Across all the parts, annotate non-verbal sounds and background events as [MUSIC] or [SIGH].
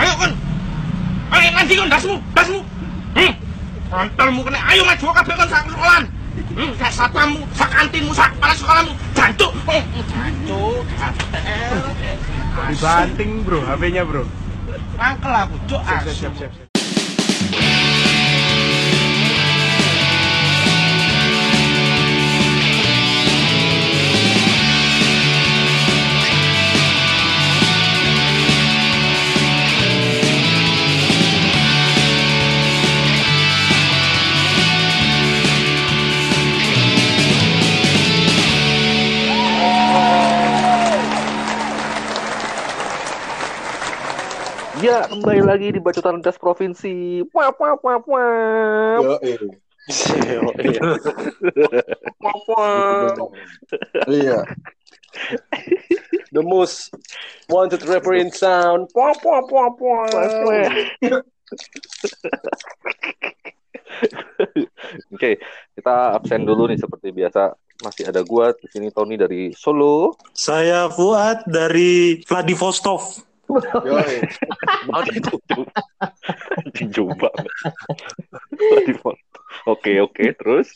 Ayo kon. Ayo nanti kon dasmu, dasmu. Hmm. Mantelmu kena ayo maju kabeh kon sak sekolahan. Hmm, sak satpammu, sak kantinmu, sak kepala sekolahmu. Jancuk. Oh, jancuk. Dibanting bro, HP-nya bro. Mangkel aku, cuk. Siap, siap, siap, siap. Ya, kembali lagi di Bacotan Das Provinsi. Wah, wah, wah, wah. Yo, eh. Wah, wah. Iya. The most wanted rapper in sound. Wah, wah, wah, wah. Oke, kita absen dulu nih seperti biasa. Masih ada gua di sini Tony dari Solo. Saya Fuad dari Vladivostok. [LAUGHS] Banget. Oke, oke, terus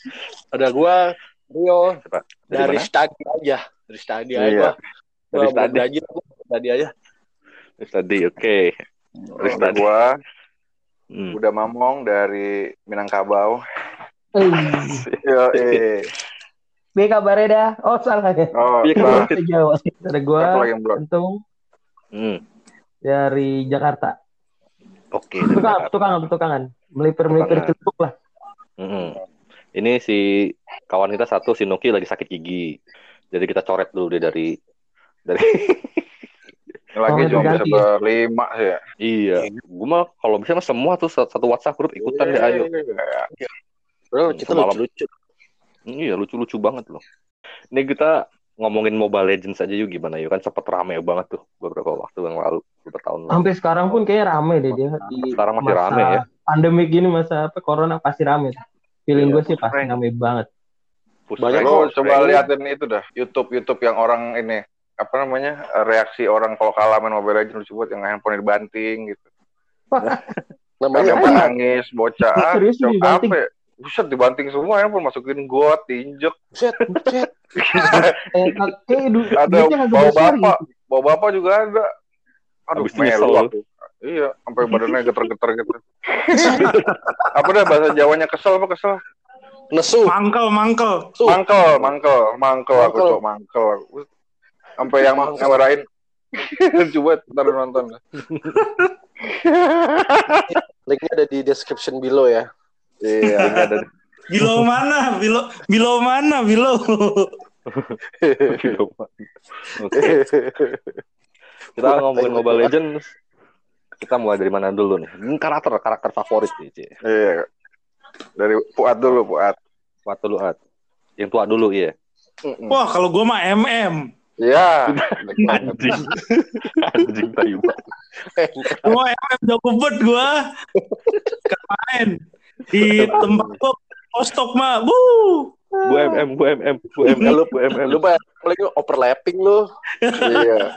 Ada gua Rio dari study aja. Dari study Iya. aja. Dari Gua mau study. belajar gua study aja. Terus tadi, oke. Ada tadi. gua Hmm. udah mamong dari Minangkabau. [LAUGHS] Yo, eh. Bi kabarnya dah. Oh salah ya. Oh, Iya. Bahasa Jawa. Ada gua? Untung Hmm. Dari Jakarta. Oke, dari Tukang, Jakarta. tukangan, tukangan. Melipir-melipir Tukangan. celupuk lah. Mm-mm. Ini si kawan kita satu si Nuki lagi sakit gigi. Jadi kita coret dulu deh dari dari [LAUGHS] Ini lagi Oh, ya? berlima sih ya. iya. Gue mah kalau bisa mah semua tuh satu WhatsApp grup ikutan deh ayo. Iya. Bro, kita Semalam. lucu-lucu. Iya lucu-lucu banget loh. Ini kita ngomongin Mobile Legends aja yuk gimana yuk kan sempet rame banget tuh beberapa waktu yang lalu beberapa tahun lalu. Sampai sekarang pun kayaknya rame deh dia di Sekarang masih masa rame ya. Pandemi gini masa apa corona pasti rame. Feeling Iya, gue sih pasti rame banget. Push Banyak Lo coba liatin itu dah, YouTube YouTube yang orang ini apa namanya reaksi orang kalau kalah main Mobile Legends lucu banget yang handphone dibanting gitu. Namanya Yang nangis, bocah, ah, Serius dibanting? apa? Ya? Buset dibanting semua handphone masukin got, diinjek. Buset, buset. [LAUGHS] Eh, kayak du- Ada bawa bapak, gitu. bawa bapak juga ada. Aduh, nyesel melu lu. aku. Iya, sampai badannya geter-geter gitu. [LAUGHS] apa dah bahasa Jawanya kesel apa kesel? Nesu. Mangkel, mangkel. Tuh. Mangkel, mangkel, mangkel aku cok mangkel. aku. Sampai yang ngamarain. [LAUGHS] Coba ntar nonton. Linknya ada di description below ya. Iya. Ada Bilo mana? Bilo, bilo mana? Bilo. [LAUGHS] Oke. Kita ngomongin Mobile Legends. Kita mulai dari mana dulu nih? Ini karakter karakter favorit nih, Ci. Iya. Dari Fuad dulu, Fuad. Buat dulu, At. Yang tua dulu, iya. Wah, kalau gua mah MM. Iya. [LAUGHS] Anjing. Anjing tayu banget. Gua MM jago banget gua. Kemarin di tempat gua postok mah. Bu. Bu MM, Bu MM, Bu MM, Lu, Bu MM. lu Pak, lagi overlapping lu. Iya.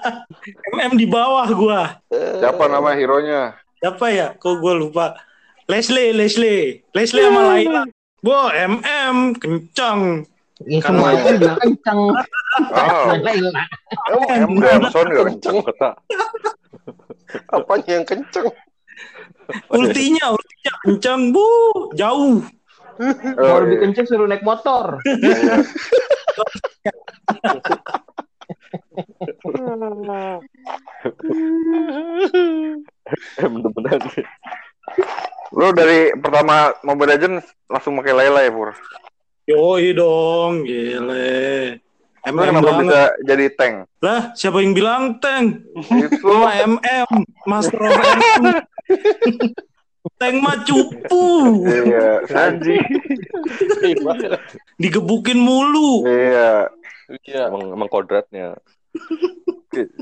MM di bawah gua. Siapa nama hero-nya? Siapa ya? Kok gua lupa. Leslie, Leslie. Leslie sama Laila. Bu, MM kencang. Ya semua itu juga kencang. Oh, Laila. emang ya kenceng. Apanya yang kenceng? Ultinya, ultinya kencang, Bu. Jauh. Oh, Mau lebih kencang suruh naik motor. [LAUGHS] Bener-bener. Lu dari pertama Mobile Legends langsung pakai Layla ya, Pur? Yoi dong, gile. MM kenapa banget. bisa jadi tank? Lah, siapa yang bilang tank? Itu MM, Master of MM. Tank mah cupu. iya, Anjing. Digebukin mulu. iya. Iya. Emang, emang kodratnya.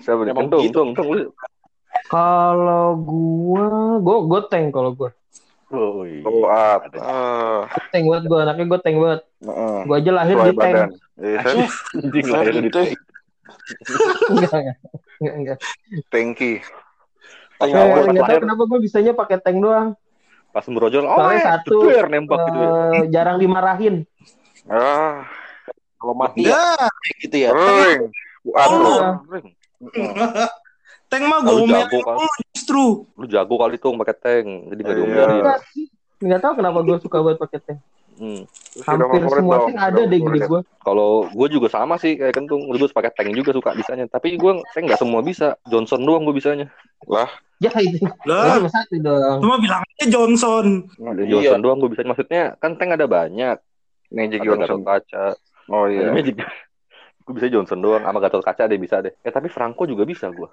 Siapa nih? Emang gitu. untung. Kalau gua, gua gua tank kalau gua. Oh, iya. Fuad. Ada. Ah, Tank banget gua, anaknya gua tank banget. heeh. Gua aja lahir di tank. Iya, Anjing lahir di Itu. Enggak, enggak. Enggak, enggak. tanky. Awal nggak tahu kenapa gue bisanya pakai tank doang. pas brojol, oh Soalnya eh, satu jedar, nembak gitu ya. eh, jarang dimarahin. Ah, Kalau mati ya kayak gitu ya. ring. Aduh. Iya. Ring. [LAUGHS] tank mah gue omelin jago lu justru. Lu jago kali tuh pakai tank, jadi nggak Iya. diomelin. Enggak. Nggak tahu kenapa gue suka banget pakai tank. Hmm. Hampir semua tank ada deh gede favorit. gue. Kalau gue juga sama sih kayak kentung, gue pakai tank juga suka bisanya. Tapi gue tank nggak semua bisa. Johnson doang gue bisanya. Ya itu. Lah, Cuma satu dong. cuma bilang aja Johnson. Ada Iya. Johnson doang gue bisanya. Maksudnya kan tank ada banyak. Magic Ada Johnson. Kaca. Oh iya. Magic. gue bisa Johnson doang. Sama Gatot Kaca deh bisa deh. Eh tapi Franco juga bisa gue.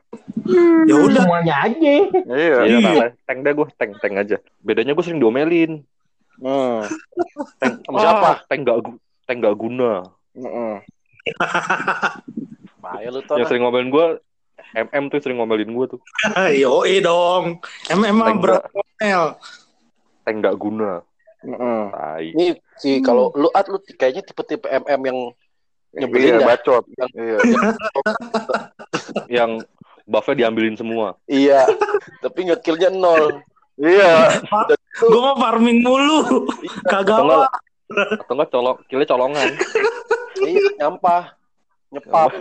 Ya udah, Semuanya aja. Iya. Iya, Iya. nah, tank deh gue, tank tank aja. Bedanya gue sering diomelin. Hmm. Tank Sama siapa? Ah, tank gak tank gak guna. Mm-mm. [LAUGHS] Bahaya lu tuh. Yang sering ngomelin gue MM tuh sering ngomelin gue tuh. [LAUGHS] yoi dong. Emang Tank berat ngomel. Tank gak guna. Tai. Ini sih kalau lu at lu kayaknya tipe-tipe MM yang nyebelin Iya, ya. bacot. Yang- Iya. Yang buffnya diambilin semua. Iya. Tapi ngekillnya nol. Iya. Gue mau farming mulu. Kagak Atau enggak, apa. atau enggak colok, killnya colongan. Iya, nyampah. Nyepap.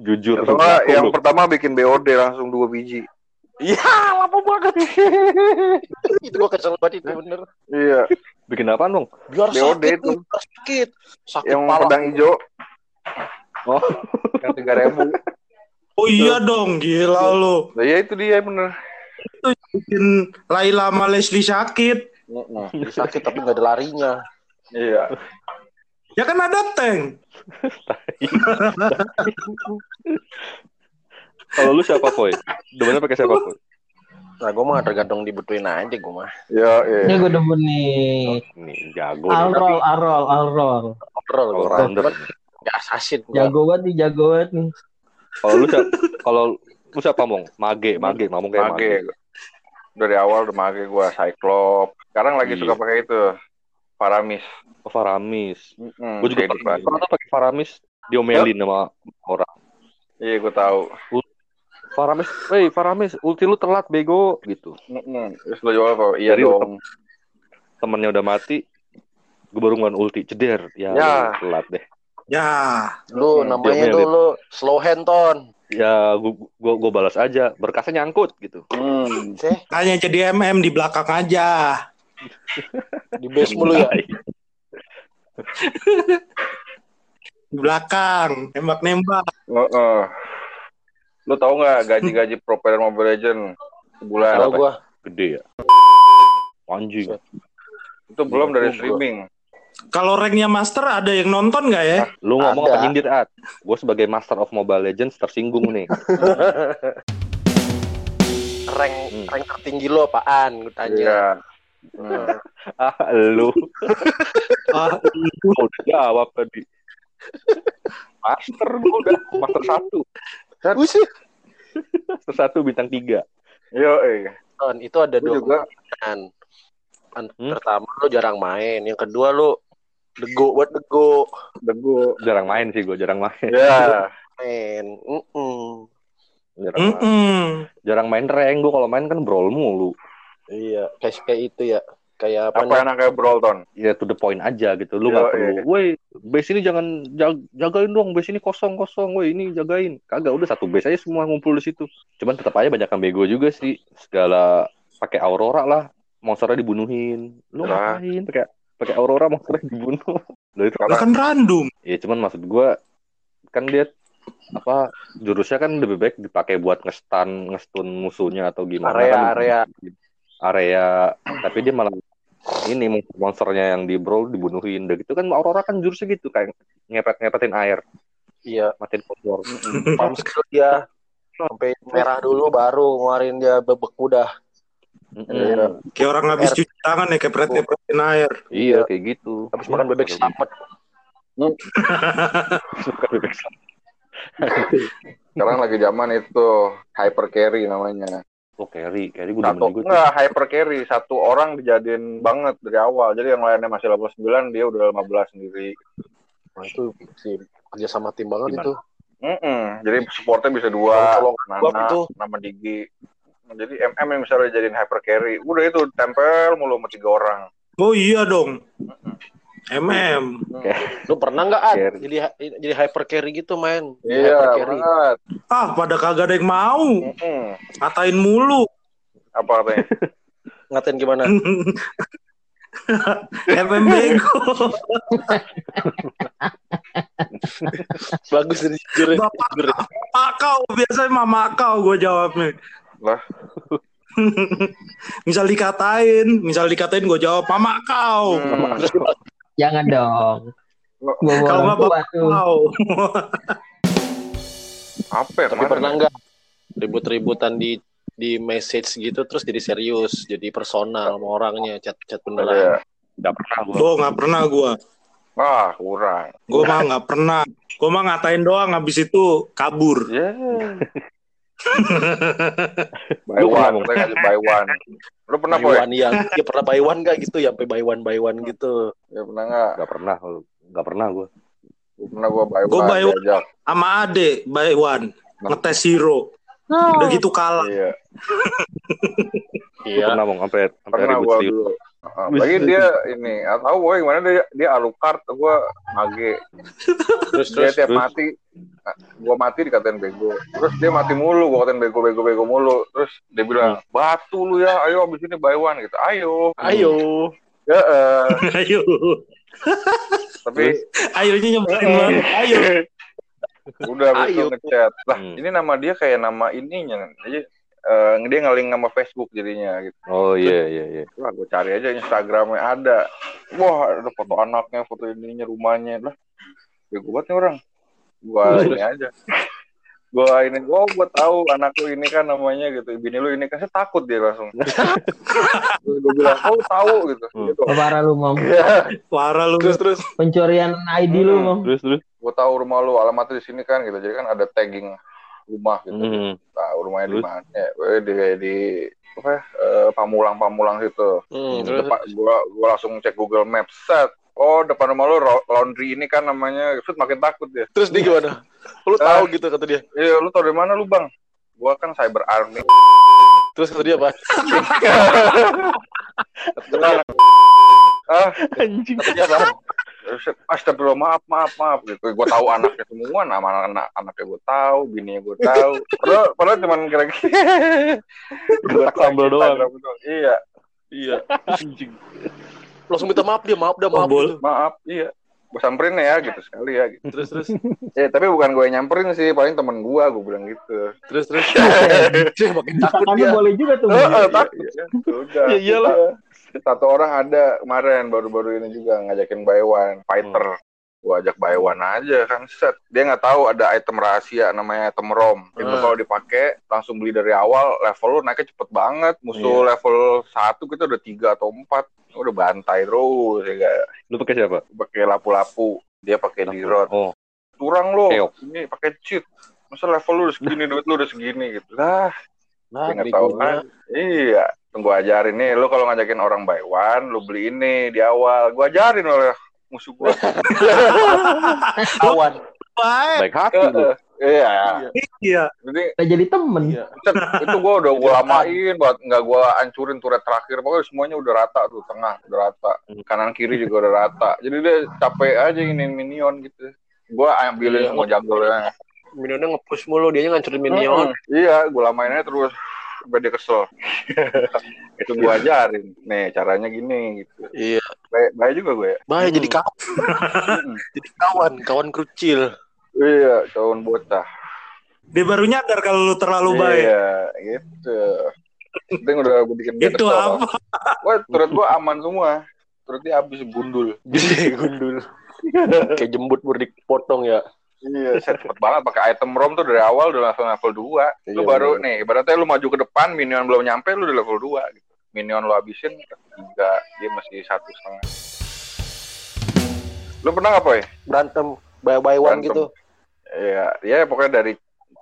Jujur. Atau enggak, yang lu. pertama bikin BOD langsung dua biji. Iya, lama banget. itu gua kesel banget itu bener. Iya. bikin apa dong? Biar BOD sakit, itu. biar sakit. Sakit Yang pala. pedang hijau. Oh. Yang tiga ribu. Oh iya dong, gila lu. Nah, ya itu dia bener. Bikin Laila sama Leslie sakit. Jadi sakit tapi nggak ada larinya. Iya. Ya kan ada tank. [LAUGHS] Kalau lu siapa, Boy? Demennya pakai siapa, Boy? Nah, gua mah tergantung dibutuhin aja gua mah. Ya, Ini iya. gue demen nih. Nih, jago. nih. Alrol, alrol, alrol. Overall gua. All-rounder. Nggak assassin gua. Jago banget nih, jago banget nih. Kalau lu? Kalau lu siapa, Mong? Mage, Mage, ngomong kayak Mage. Mage. Dari awal udah mage gua Cyclops. Sekarang lagi Iya. suka pakai itu. Paramis. Oh, Faramis. Mm-mm, Gue juga pernah tuh pakai Faramis diomelin sama orang. Iya, gue tahu. Faramis, wey Faramis, ulti lu telat bego gitu. Mm-mm. Terus lo jawab apa? Iya Jadi dong. Temennya udah mati, gue baru ngeluarin ulti, ceder. Ya, Ya. lu telat deh. Ya, Lu Mm-mm. namanya Diomelin. dulu slow hand ton. Ya, gue gua, gua balas aja, berkasnya nyangkut gitu. Hmm. Ceh, hanya jadi MM di belakang aja. [LAUGHS] di base mulu ya. [LAUGHS] Di belakang, nembak-nembak. Heeh. Lo tau nggak gaji-gaji pro player Mobile Legend sebulan? Tahu gua. Gede ya. Anjing. Itu belum dari streaming. Kalau ranknya master ada yang nonton nggak ya? Lu ngomong Ada. apa nyindir, At? Gue sebagai master of Mobile Legends tersinggung nih. [LAUGHS] Rank Hmm. rank tertinggi lo apaan? Gua tanya. Iya. Hmm. [LAUGHS] ah, lu. [LAUGHS] Ah, Gua udah jawab tadi. Master gue udah, master satu. Buset. Master satu bintang tiga. Yo, eh. Itu ada Gua dua juga. kemungkinan. Hmm? Pertama lo jarang main, yang kedua lo dego buat dego Degu. Jarang main sih gue, jarang main. Ya. main. Mm-mm. Jarang, main. mm-mm. jarang main rank gue kalau main kan brawl mulu. Iya, kayak kayak itu ya. Kayak apa, Apa yang kayak Brolton? Ya to the point aja gitu. Lu nggak perlu, iya. woi base ini jangan jag- jagain dong, base ini kosong kosong, woi ini jagain. Kagak udah satu base aja semua ngumpul di situ. Cuman tetap aja banyak yang bego juga sih. Segala pakai Aurora lah, monsternya dibunuhin. Lu Lah. ngapain pakai pakai Aurora monsternya dibunuh? Lah itu Lah kan random. Ya cuman maksud gua kan dia apa jurusnya kan lebih baik dipakai buat ngestan ngestun musuhnya atau gimana Area, kan area. area tapi dia malah ini monster- monsternya yang di brawl dibunuhin udah gitu kan Aurora kan jurusnya gitu kayak ngepet ngepetin air Iya, matiin kompor farm skill dia sampai merah dulu baru ngeluarin dia bebek udah. Mm-mm. Kayak orang habis cuci tangan ya, kayak pret-pretin air. iya kayak gitu Habis makan bebek selamat. Bukan bebek selamat. [LAUGHS] Sekarang lagi zaman itu hyper carry namanya. oh carry carry gue Satu gue enggak hyper carry, satu orang dijadiin banget dari awal. Jadi yang lainnya masih level 9, dia udah 15 sendiri. Nah, itu sih kerja sama tim banget Gimana? itu. Mm-mm. Jadi supportnya bisa dua, Kalau Nana, gua itu. nama Digi. Jadi MM yang misalnya jadiin hyper carry, udah itu tempel mulu sama tiga orang. Oh iya dong. MM. Lu pernah nggak Ad? Jadi jadi hyper carry gitu main. Iya, hyper carry. banget. Ah, pada kagak ada yang mau. Mm-mm. Ngatain mulu. Apa katanya? [LAUGHS] Ngatain gimana? [LAUGHS] MM bego. Bagus dari jujur. ya. Bapak, ya. bapak kau. Biasanya mama kau gue jawabnya. Lah. [LAUGHS] misal dikatain, misal dikatain gue jawab mama kau. Hmm. Jangan dong. Kalau nggak bapak kau. [LAUGHS] Apa ya? Tapi pernah nggak ribut-ributan di di message gitu terus jadi serius, jadi personal sama orangnya, chat-chat Iya. beneran. Nggak pernah gua. Gue nggak pernah gue. Ah, kurang. Gue mah nggak pernah. Gue mah ngatain doang. Habis itu kabur. Ya. Pernah, one, katanya ngasih by one. Lu pernah, Buy one yang ya pernah buy one nggak gitu ya sampai buy one buy one gitu. Ya pernah nggak? Nggak pernah. Nggak pernah gua. Gua Pernah gua by Gua one, by one. diajak. Sama Ade, by one. Ngetes hero. Udah gitu kalah. Iya, Iya. pernah mau sampai sampai pernah ribut dulu. Uh, lagi dia ini, tahu gue gimana dia dia Alucard, gua mage. Terus Dia terus tiap terus? mati, gua mati dikatain bego. Terus dia mati mulu, gua katain bego bego bego mulu. Terus dia bilang, batu lu ya, ayo abis ini buy one gitu. Ayo. ayo. Ya, eh. [LAUGHS] Ayo. tapi Ayonya nyebelin banget. Ayo. udah Ayo. ngechat. Lah, Hmm. ini nama dia kayak nama ininya. Jadi eh, dia ngeling sama Facebook jadinya gitu. Oh iya iya iya. Wah, gue cari aja Instagramnya ada. Wah, ada foto anaknya, foto ininya, rumahnya. Lah, bego banget nih orang. Gua ini aja. Gua ini, oh gua tahu anak lu ini kan namanya gitu. Bini lu ini kan saya takut dia langsung. [LAUGHS] Gua bilang, oh tahu gitu. Hmm. gitu. Parah lu, Mom. [LAUGHS] Parah lu. Terus terus Pencurian ID lu, Hmm. Mom. Terus terus. Gua tahu rumah lu, alamatnya di sini kan gitu. Jadi kan ada tagging rumah gitu. Hmm. Tahu rumahnya di Terus? mana? Ya, eh, di di apa ya, eh, pamulang-pamulang situ. Hmm, terus Depan, gua gua langsung cek Google Maps set. Oh, depan rumah lu laundry ini kan namanya. Set makin takut dia. terus dia gimana? [LAUGHS] Lu tahu gitu kata dia. Iya, lu tau dari mana lu, Bang? Gua kan cyber army. Terus kata dia apa? ah, [LAUGHS] kata dia apa? Astagfirullah, maaf, maaf, maaf gitu. Gua tahu anaknya semua, nama anak anaknya gua tahu, bininya gua tahu. Padahal, padahal cuman kira-kira Gerak sambal doang. Iya, Iya. Langsung minta maaf dia, maaf dah maaf. Gitu. maaf, iya. Gua samperin ya gitu sekali ya gitu. Terus terus Ya, tapi bukan gue nyamperin sih, paling temen gua, gua bilang gitu. terus terus. [LAUGHS] Dia makin takut dia. boleh juga tuh. Takut ya. Udah. Ya iyalah. Satu orang ada kemarin baru-baru ini juga ngajakin buy one fighter. Gua ajak buy one aja kan set. Dia nggak tahu ada item rahasia namanya item ROM. Itu Ah. kalau dipakai langsung beli dari awal level lu naiknya cepet banget. Musuh level 1 kita udah tiga atau empat Udah bantai terus ya gak? Lu pakai siapa? Pakai lapu-lapu. Dia pakai dirot. Oh. Curang lo. Keok. Ini pakai cheat. Masa level lu udah segini, [LAUGHS] duit lu udah segini gitu. Lah, Nah, nggak tahu kan. Iya, tunggu ajarin nih. Lu kalau ngajakin orang buy one, lu beli ini di awal. Gua ajarin oleh musuh gua. [LAUGHS] Kawan. Baik. Hati lu. Iya. Iya. Jadi Udah jadi temen. Iya. itu gua udah gua lamain buat nggak gua hancurin turret terakhir. Pokoknya semuanya udah rata tuh, tengah udah rata. Kanan kiri juga udah rata. Jadi dia capek aja ini minion gitu. Gua ambilin Iya. semua jungle-nya. Minionnya nge-push mulu, dia ngancurin minion. Mm, Iya, gua lamain aja terus sampai dia kesel. [LAUGHS] itu gua ajarin. Nih, caranya gini gitu. Iya. Baik, baik juga gue ya. Bahaya Hmm. jadi kawan, [LAUGHS] jadi kawan, kawan krucil. Iya, tahun bocah. Dia baru nyadar kalau lu terlalu baik. Iya, gitu. Penting udah gue bikin dia Itu kesel. apa? Wah, turret gue aman semua. Turretnya habis gundul. Jadi gundul. [LAUGHS] Kayak jembut baru dipotong ya. Iya, set cepet banget pakai item ROM tuh dari awal udah langsung level 2. Lu Iya, baru bener. nih, ibaratnya lu maju ke depan, minion belum nyampe, lu udah level 2 gitu. Minion lu habisin, tiga, dia masih satu setengah. Lu pernah nggak, Poy? Berantem, by, by one Berantem. gitu. Iya, ya pokoknya dari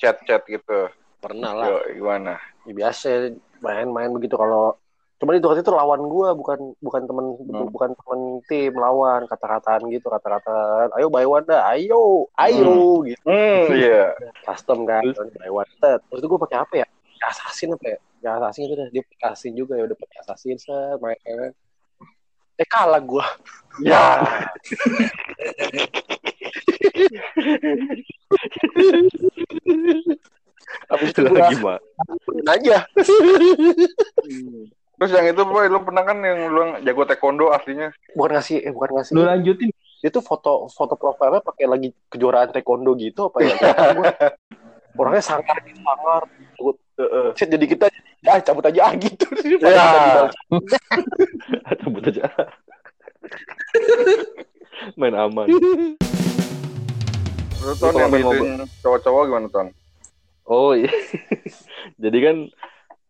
chat-chat gitu. Pernah lah. Yo, gimana? Ya, biasa main-main begitu kalau Cuman itu waktu itu lawan gue bukan bukan temen Hmm. bukan temen tim lawan kata-kataan gitu kata-kataan ayo buy one dah ayo ayo gitu. Hmm, iya. custom kan buy one. Terus itu gue pakai apa ya? Assassin apa ya? Ya assassin itu deh dia pakai assassin juga ya udah pakai assassin set main eh kalah gue Ya. [LAUGHS] habis itu lagi mah. aja Terus yang itu boy, lu pernah kan yang lu jago taekwondo aslinya? bukan ngasih eh bukan ngasih Lu lanjutin. itu foto foto profilnya pakai lagi kejuaraan taekwondo gitu apa ya [LAUGHS] orangnya sangar gitu sangar Set, jadi kita ah cabut aja ah gitu [LAUGHS] Ya. [LAUGHS] Cabut aja. Main aman. Lu ton yang cowok-cowok gimana ton? Oh iya. Jadi kan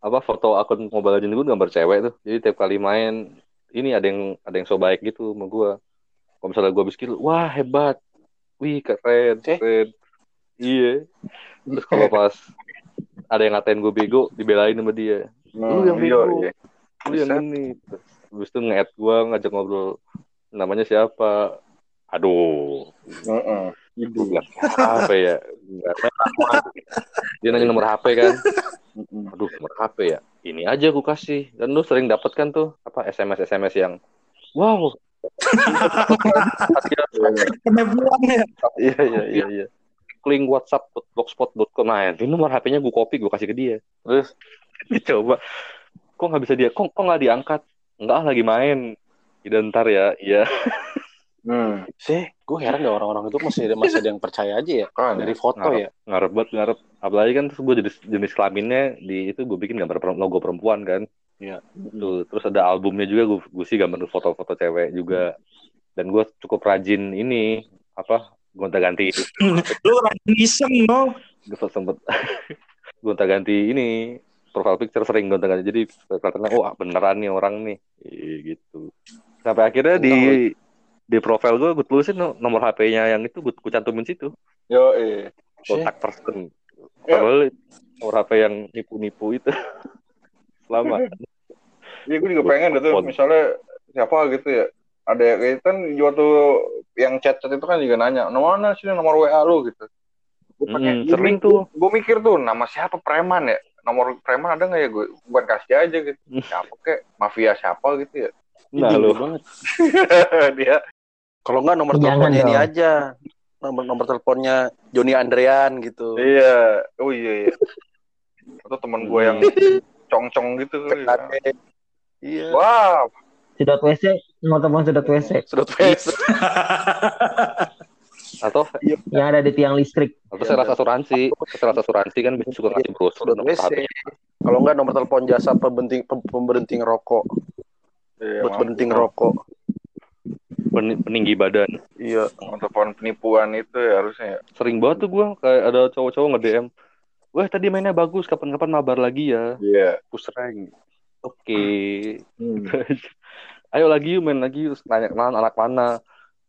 apa foto akun Mobile Legends gue gambar cewek tuh. Jadi tiap kali main ini ada yang ada yang so baik gitu sama gue. Kalau misalnya gue habis kill, wah hebat. Wih keren, Eh? keren. Iya. Terus kalau pas ada yang ngatain gue bego, dibelain sama dia. Lu yang iya, bego. iya. Lu yang ini. Terus Habis itu nge-add gue, ngajak ngobrol. Namanya siapa? Aduh, Heeh. Gue bilang apa ya? Dia nanya nomor HP kan. Aduh, nomor HP ya. Ini aja gue kasih. Dan lu sering dapet kan tuh apa SMS SMS yang wow. Penipuan ya. Iya iya iya iya. Link WhatsApp blogspot.com nah, ini nomor HP-nya gue copy gue kasih ke dia. Terus [LAUGHS] dicoba. Kok nggak bisa dia? Kok kok nggak diangkat? Enggak lagi main. Tidak ntar ya. Iya. [LAUGHS] Hmm. sih gue heran deh orang-orang itu masih ada masih ada yang percaya aja ya Kan, dari foto Ngarep. ya Ngarep banget ngarep. Apalagi kan terus gue jenis jenis kelaminnya di itu gue bikin gambar logo perempuan kan. Iya. Tuh, terus ada albumnya juga gue gue sih gambar foto-foto cewek juga. Dan gue cukup rajin ini apa gonta-ganti [LAUGHS] Lu rajin iseng lo. gue sempet [LAUGHS] gonta-ganti ini profile picture sering gonta-ganti jadi kelihatannya oh beneran nih orang nih Ih, gitu sampai akhirnya di di profile gue gue tulisin no- nomor HP-nya yang itu gue, gue cantumin situ Yo, eh. kontak person Ya. padahal nomor HP yang nipu-nipu itu [LAUGHS] selama Iya, gue juga pengen deh tuh, Telepon. misalnya siapa gitu ya. Ada ya, kayak kan waktu yang chat-chat itu kan juga nanya, nomor mana sih nomor WA lu gitu. Gue Hmm, sering tuh. Gue mikir tuh, nama siapa preman ya? Nomor preman ada nggak ya gue? Bukan kasih aja gitu. Siapa kek? Mafia siapa gitu ya? nah lu banget [LAUGHS] Dia. Kalau nggak nomor Jangan teleponnya ini dong. aja nomor nomor teleponnya Joni Andrean gitu Iya. Oh iya, iya. Atau teman gue yang cong-cong gitu. ya. PKD. iya Wah, Sedot WC, nomor telepon sedot WC sedot face atau yang ada di tiang listrik. atau saya rasa asuransi saya rasa asuransi kan biasanya suka ngasih brosur sedot WC kalau nggak nomor telepon jasa pemberhenti pem- pemberhenti ngerokok iya, buat ngerokok pen- peninggi badan. Iya Telepon penipuan itu ya harusnya ya. sering banget tuh gue kayak ada cowok-cowok nge DM wah tadi mainnya bagus kapan-kapan mabar lagi ya. Iya. push rank oke [LAUGHS] ayo lagi yuk main lagi terus nanya kenalan anak mana?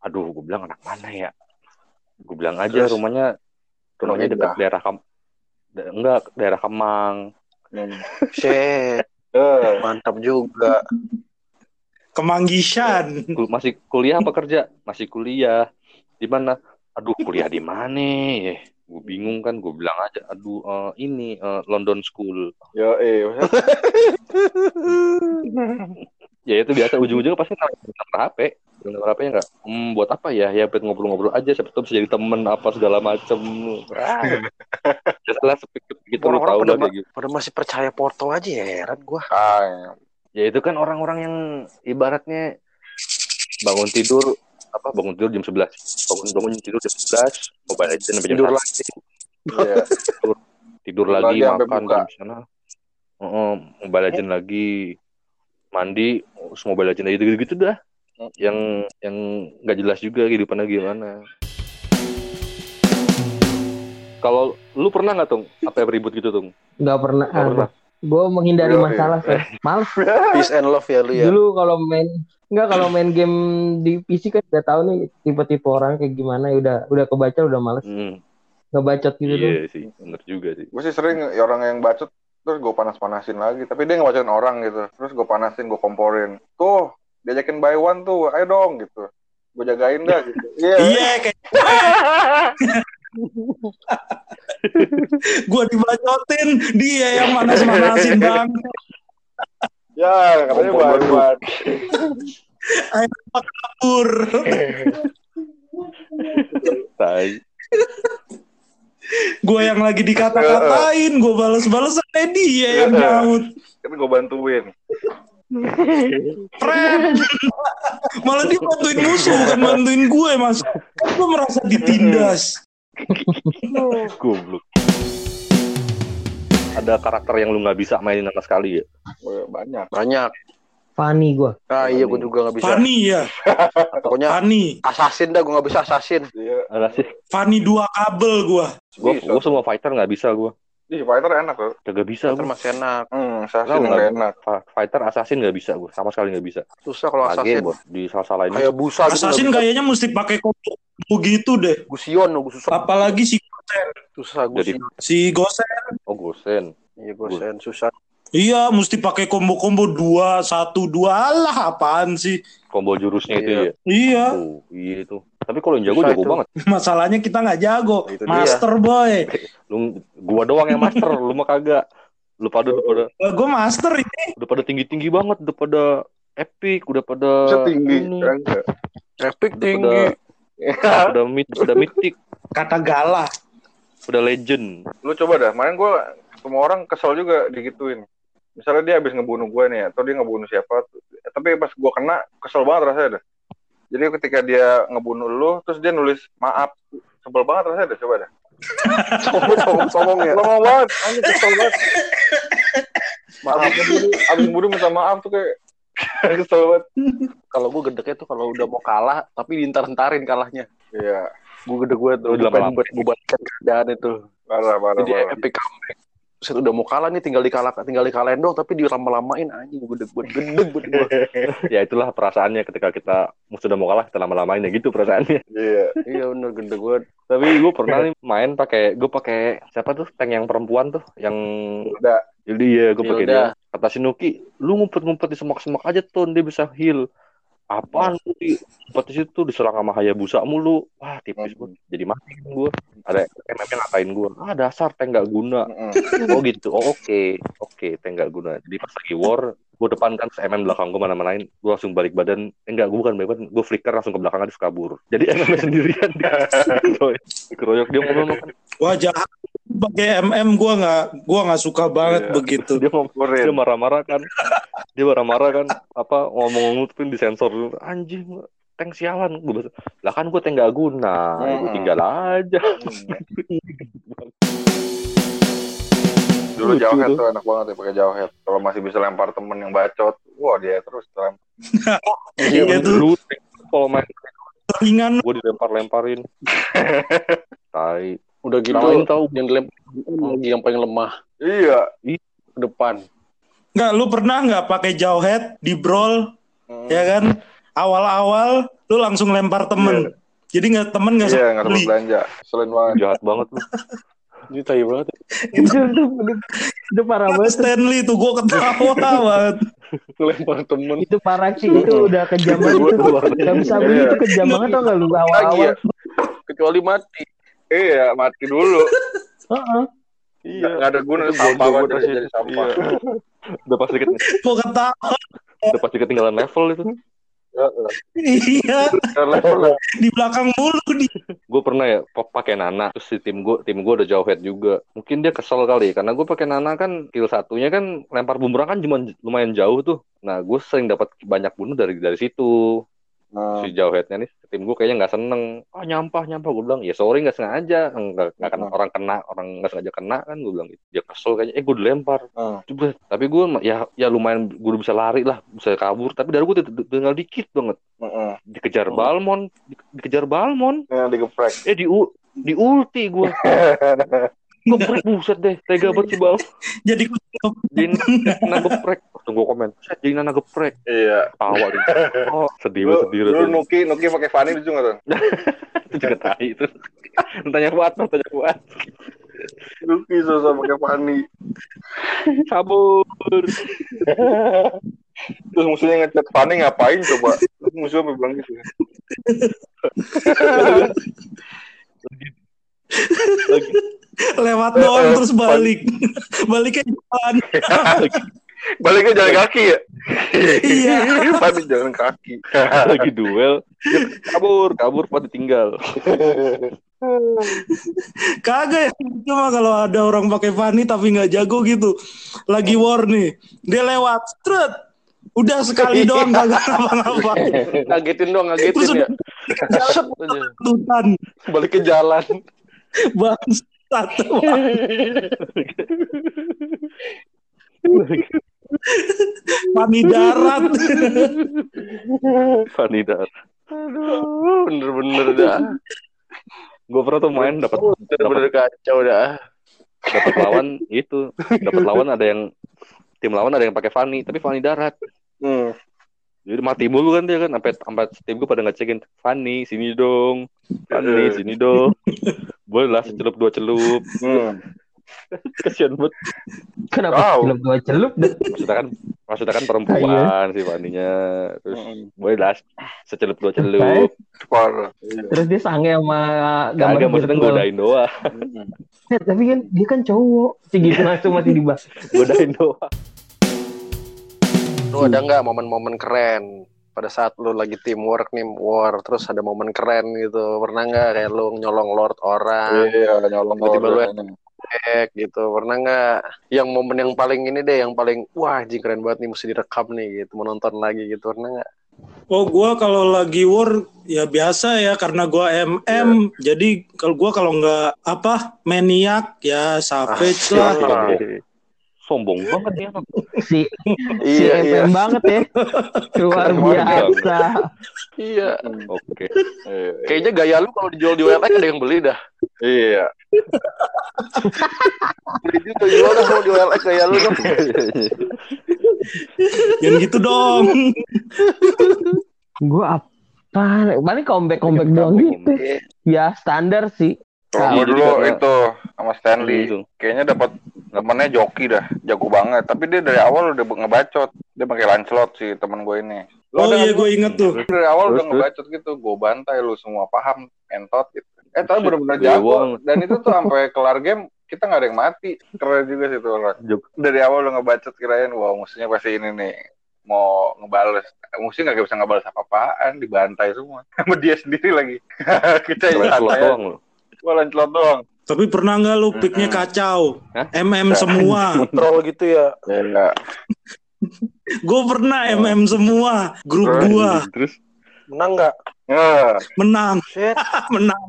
Aduh gue bilang anak mana ya? Gue bilang aja Terus? rumahnya rumahnya dekat daerah Kam da- enggak daerah Kemang. Hmm. shit. Eh, mantap juga Kemanggisan. Kul- masih kuliah apa kerja? Masih kuliah. Di mana? Aduh kuliah di mana? Ya gue bingung kan. Gue bilang aja aduh eh, ini eh, London School. Yo, eh. [LAUGHS] ya itu biasa. Ujung-ujungnya pasti nomor HP nomor HP nya enggak hmm, buat apa ya? Ya buat ngobrol-ngobrol aja. Siapa tahu bisa jadi temen apa segala macem. Ah, [LAUGHS] jelas sepikir gitu lu orang-orang tahu pada, ma- gitu. pada masih percaya porto aja ya heran gua. Ah, ya itu kan orang-orang yang ibaratnya bangun tidur apa bangun tidur jam 11 bangun bangun tidur jam 11 mobile legend sampai jam tidur 1. lagi iya. tidur Tidur lagi, makan di sana Heeh, mobile legend lagi mandi terus mobile legend lagi gitu gitu dah Hmm. yang yang nggak jelas juga kehidupannya gimana kalau lu pernah nggak tung apa yang ribut gitu tung Nggak pernah. Nggak pernah. Gue menghindari Yo, iya. masalah. Sir. [LAUGHS] Males. peace and love ya lu ya. Dulu kalau main Enggak kalau main game di PC kan udah tahu nih tipe-tipe orang kayak gimana. Ya udah udah kebaca udah males. Hmm, ngebacot gitu iya sih bener juga sih. Gue sih sering ya orang yang bacot terus gue panas-panasin lagi. Tapi dia ngebacain orang gitu. Terus gue panasin gue komporin. Tuh diajakin by one tuh ayo dong gitu. Gue jagain dah gitu. [LAUGHS] Iya. Iya kayak [LAUGHS] [LAUGHS] Gua dibacotin Dia yang manas-manasin [LAUGHS] bang ya katanya by one [LAUGHS] Ayo Pak kabur. Gue yang lagi dikata-katain Gue bales-balesan eh, dia yang nyaut. Kan gue bantuin. Friend. Malah dia bantuin musuh Bukan bantuin gue mas. Gue merasa ditindas [LAUGHS] Goblok. Ada karakter yang lu nggak bisa mainin sama sekali ya? Banyak Banyak. Funny gue. Ah iya gue juga nggak bisa. Fanny ya [LAUGHS] Pokoknya Fanny assassin dah gue nggak bisa assassin. iya Ada sih. Fanny dua kabel gue Gue gue semua fighter nggak bisa gue. Ih, fighter enak loh Kagak bisa Kan gue. masih enak. hmm assassin nggak? nggak enak Fa- Fighter assassin nggak bisa gue. Sama sekali nggak bisa. Susah kalau Lagi assassin. buat di salah-salahin. Kayak busa gitu. Assassin kayaknya mesti pakai kombo gitu deh Gusion gue susah. Apalagi si Susah Jadi- Gusion. si Gosen Oh Gosen. Iya Gusion susah. Iya mesti pakai combo-combo dua satu dua lah apaan sih Combo jurusnya itu Iya. ya. Iya Oh, iya itu. Tapi kalau yang jago Susah jago itu. banget. [LAUGHS] masalahnya kita nggak jago Nah, itu dia. master boy [LAUGHS] Lu gua doang yang master, lu mah kagak. Lu pada udah pada gue master ini udah pada tinggi-tinggi banget, udah pada epic, udah pada bisa tinggi ini, Kagak. Epic udah tinggi. [LAUGHS] pada udah mit, udah mythic, kata galah udah legend. lu coba dah kemarin gue semua orang kesel juga digituin misalnya dia habis ngebunuh gue nih atau dia ngebunuh siapa tapi pas gue kena kesel banget rasanya dah jadi ketika dia ngebunuh lu terus dia nulis maaf sebel banget rasanya dah coba dah Sombong sombong sombong ya. lama banget anjing kesel banget maaf abis ngebunuh minta maaf tuh kayak kesel banget Kalau gue gedeknya tuh kalau udah mau kalah tapi diintar-entarin kalahnya. iya Gue gedek gue tuh. Udah Gue pengen buat gue keadaan itu. parah parah Jadi parah epic comeback. Set udah mau kalah nih tinggal dikalah tinggal dikalahin dong tapi dilama-lamain anjing gue gedek gue gedek gue. [LAUGHS] Ya itulah perasaannya ketika kita musuh udah mau kalah kita lama-lamain ya gitu perasaannya. [LAUGHS] iya Iya bener gedek gue. Tapi gue pernah nih main pakai gue pakai siapa tuh tank yang perempuan tuh yang udah jadi ya gue pakai dia. Kata si Nuki, lu ngumpet-ngumpet di semak-semak aja tuh dia bisa heal. Apaan lu di ngumpet di situ diserang sama Hayabusa mulu. Wah, tipis gue. Jadi mati gue. Ada MM-nya ngatain gue. Ah, dasar tank gak guna. Mm-mm. Oh gitu. Oh oke. Oke, tank gak guna. Jadi pas lagi war, gue depan kan MM belakang gue mana-manain. Gue langsung balik badan. Eh, enggak, gue bukan balik badan. Gue flicker langsung ke belakang dia kabur. Jadi MM [LAUGHS] sendirian dia. [LAUGHS] Dikeroyok dia ngomong kan. wah jahat pakai MM gue nggak gua nggak suka banget Iya. begitu Dia ngomong Kurin. dia marah-marah kan dia marah-marah kan apa ngomong-ngomong tuh disensor anjing tank sialan gue bahasa lah kan gue tank gak guna ya gue Hmm. tinggal aja Dulu jauh head tuh. enak banget ya pakai jauh head. Kalau masih bisa lempar temen yang bacot, wah dia terus lempar. [LAUGHS] Iya tuh. dulu kalau main ringan gue dilempar-lemparin [LAUGHS] tai Udah gitu Lain tahu yang dilempar lagi yang paling lemah Iya. ke depan. nggak lu pernah nggak pakai jauh head di brawl Hmm. ya kan awal-awal lu langsung lempar temen jadi nggak temen nggak Iya, sempat nggak beli belanja. Selain banget. jahat banget lu Ini tai banget. itu, itu, [LAUGHS] itu parah banget. Stanley tuh gue ketawa [LAUGHS] banget Lempar temen. Itu parah sih. Itu udah kejam banget. Itu. Gak bisa beli itu kejam banget tau gak lu Lagi awal-awal. ya. Kecuali mati. Iya, mati dulu. [LAUGHS] Heeh. Iya. Nggak ada guna sampah gua- banget gua jadi, sampah. Iya. [LAUGHS] udah pasti ket- gue ketawa udah pasti ketinggalan level itu iya level di belakang mulu di gue pernah ya pop pakai Nana terus si tim gue tim gue udah jauh head juga mungkin dia kesel kali ya, karena gue pakai Nana kan kill satunya kan lempar bumerang kan cuma lumayan jauh tuh nah gue sering dapat banyak bunuh dari dari situ Nah, si jauh headnya nih tim gue kayaknya nggak seneng ah nyampah nyampah gue bilang ya sorry nggak sengaja nggak nggak kena Hmm. orang kena orang nggak sengaja kena kan gue bilang gitu dia kesel kayaknya eh gue dilempar Hmm. Jebret. tapi gue ya ya lumayan gue bisa lari lah bisa kabur tapi dari gue tinggal dikit banget Heeh. dikejar Oh. Balmon di- dikejar Balmon digeprek. eh di u- di ulti gue [LAUGHS] geprek buset deh tega banget si Bal [LAUGHS] jadi jadi nana geprek tunggu komen jadi nana geprek Iya. tawa gitu [LAUGHS] oh sedih banget sedih rasanya. Nuki, Nuki pakai Fanny lucu nggak tuh? [LAUGHS] itu juga tai itu [LAUGHS] tanya kuat tanya kuat Lucky susah pakai Fanny. Kabur. Terus musuhnya ngechat Fanny ngapain coba? Terus musuhnya bilang gitu. Lewat doang terus balik. Baliknya jalan. Baliknya jalan kaki ya? Iya. [LAUGHS] Fanny jalan kaki. [LAUGHS] Lagi duel. Kabur, kabur pada tinggal. [LAUGHS] Kagak ya. Cuma kalau ada orang pakai Fanny tapi nggak jago gitu. Lagi war nih. Dia lewat. Strut. Udah sekali doang kagak apa-apa. Ngagetin dong, ngagetin ya. Tutan. balik ke jalan. Bangsat. [LAUGHS] Fanny darat. [LAUGHS] Vanidar. Aduh, bener-bener dah. Gue pernah tuh main dapat Bener-bener kacau dah. dapat lawan itu dapat lawan ada yang tim lawan ada yang pakai Fanny tapi Fanny darat Hmm. jadi mati mulu kan dia kan sampai sampai tim gue pada ngecekin Fanny sini dong Fanny sini dong boleh lah secelup dua celup Hmm. [LAUGHS] kasian banget Kenapa Wow. celup dua celup? maksudnya kan maksudnya kan [LAUGHS] perempuan si Fanny-nya terus Hmm. boleh lah secelup dua celup. Iya. Terus dia sange sama gambar kagak maksudnya virtual. godain doang Hmm. Eh, tapi kan dia kan cowok. Segitu [LAUGHS] langsung masih dibahas. godain doang Lu ada nggak momen-momen keren pada saat lu lagi teamwork nih war terus ada momen keren gitu pernah nggak kayak lu nyolong lord orang Iya, nyolong Tiba-tiba lu hack gitu pernah nggak yang momen yang paling ini deh yang paling wah anjing keren banget nih mesti direkam nih gitu mau nonton lagi gitu pernah nggak Oh gua kalau lagi war ya biasa ya karena gua MM jadi kalau gua kalau nggak apa maniak ya savage lah. Ah. sombong banget ya. Si, [LAUGHS] si iya MM iya banget ya. [LAUGHS] Luar biasa. iya oke Iya. kayaknya gaya lu kalau dijual di OLX ada yang beli dah Iya. beli juga jual dah kalau di OLX gaya lu dong Jangan gitu dong. Gue apa? Paling comeback-comeback doang gitu. Ya standar sih. Kalau Iya, dulu karena- itu sama Stanley, Gitu. kayaknya dapat temennya joki dah, jago banget. Tapi dia dari awal udah ngebacot. Dia pakai Lancelot sih temen gue ini. Lo Oh iya gue inget tuh. Dari awal Terus, udah ngebacot gitu. Gue bantai lu semua paham, entot gitu. Eh tapi bener-bener Dewa. jago. Dan itu tuh sampai kelar game kita nggak ada yang mati. Keren juga sih tuh orang. Dari awal udah ngebacot kirain, wah musuhnya pasti ini nih mau ngebales. Musuhnya nggak bisa ngebales apa-apaan, dibantai semua. [LAUGHS] Sama dia sendiri lagi. [LAUGHS] kita yang Lancelot santai. doang loh Wah Lancelot doang. Tapi pernah nggak lu picknya Mm-mm. kacau? Hah? MM semua. [LAUGHS] troll gitu ya Iya. Gue pernah MM semua. Grup gua terus menang nggak menang, shit menang.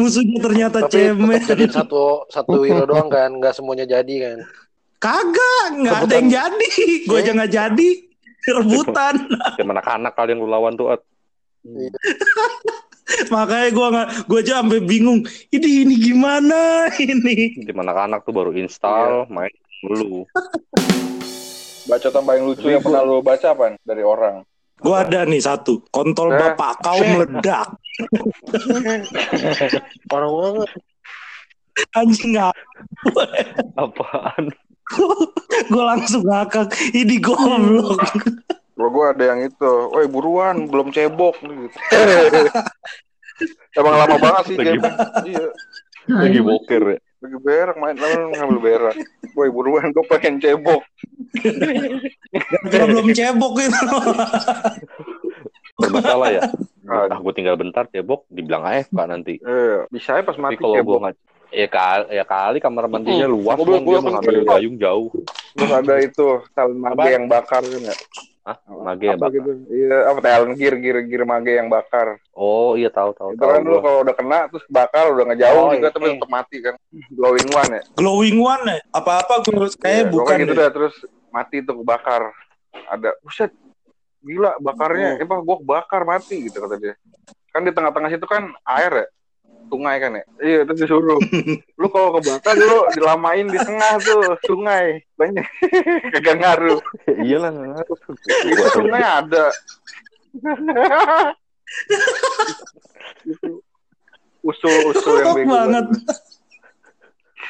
Musuhnya ternyata tapi cemen. jadi satu satu hero doang kan nggak semuanya jadi kan Kagak, nggak ada yang jadi. Gue aja nggak jadi. Rebutan. Kayak anak-anak kalian lu lawan tuh At. [LAUGHS] Makanya gue nggak, gue aja sampai bingung. Ini ini gimana ini? Tim anak-anak tuh baru install main dulu Bacotan paling lucu yang pernah lu baca apa dari orang? Gue ada nih satu. Kontol Eh, bapak kau shit. meledak. [LAUGHS] orang banget Anjing nggak. apaan [LAUGHS] gue langsung ngakak. Ini goblok. Kalau gue ada yang itu, woi buruan, belum cebok gitu. [LAUGHS] Emang lama banget sih Lagi- game. Iya, lagi boker ya lagi berak main lalu ngambil berak. Woi buruan, gue pengen cebok. [LAUGHS] Kalau belum cebok itu. bermasalah ya Ah, gue tinggal bentar cebok dibilang AFK nanti eh, bisa ya pas tapi mati kalau gue cebok. nggak ya kali ya kali kamar mandinya luas Gua belum- dong gua dia belum mengambil cebok. gayung jauh Terus ada itu talent mage Apa? Yang bakar kan ya? ah mage ya Apa bakar gitu? Iya, apa talent gear gear gear mage yang bakar. oh iya tahu tahu Itu tahu kan lu kalau udah kena terus bakar udah ngejauh Oh, juga iya. tapi tetap mati kan. Glowing one ya. Glowing one ya? Apa-apa gue Iya, kayak bukan pokoknya gitu deh. dah terus mati tuh kebakar. Ada buset. Gila bakarnya. Eh, bah, gua kebakar mati gitu kata dia. Kan di tengah-tengah situ kan air ya. Sungai kan ya. Iya, terus disuruh. lu kalau kebakar lu dilamain di tengah tuh sungai. Banyak. [LAUGHS] Kagak ngaruh. iyalah ngaruh Itu sungai ada. Usul-usul yang bego banget.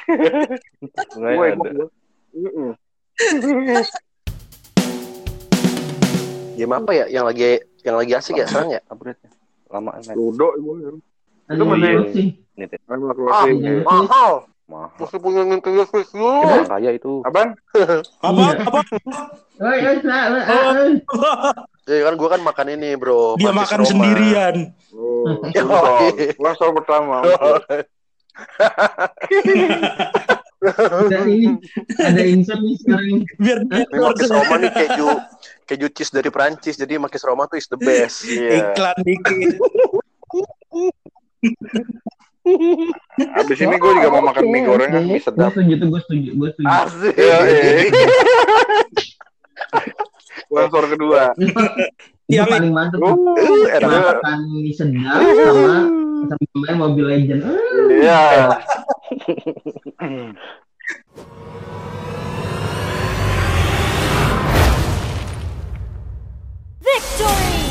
[LAUGHS] Nggak Gue ada. Game apa ya yang lagi yang lagi asik ya sekarang ya? Upgrade-nya. Lama kan. Ludo ibu. Itu mana ya? sih? Animal Ah, Crossing. Iya. mahal. Mahal. Mesti punya Nintendo Switch lu. Orang kaya itu. Apaan? Apa? Apa? Oh, iya, nah, nah, ah, Ya kan gua kan makan ini, Bro. Dia makan Roma. sendirian. Oh, [LAUGHS] Gua soal pertama. ada ini ada insert nih sekarang Biar Marcus Roma nih keju keju cheese dari Prancis. Jadi Marcus Roma tuh is the best. Iya. iklan dikit. [LAUGHS] Abis ini gue juga mau makan mie goreng kan, mie sedap. Gue setuju tuh, gue setuju, gue setuju. Asik. Ya, Sponsor kedua. Itu paling mantap. Uh, makan mie sedap sama sama namanya Mobile Legend. Uh. Iya. Victory!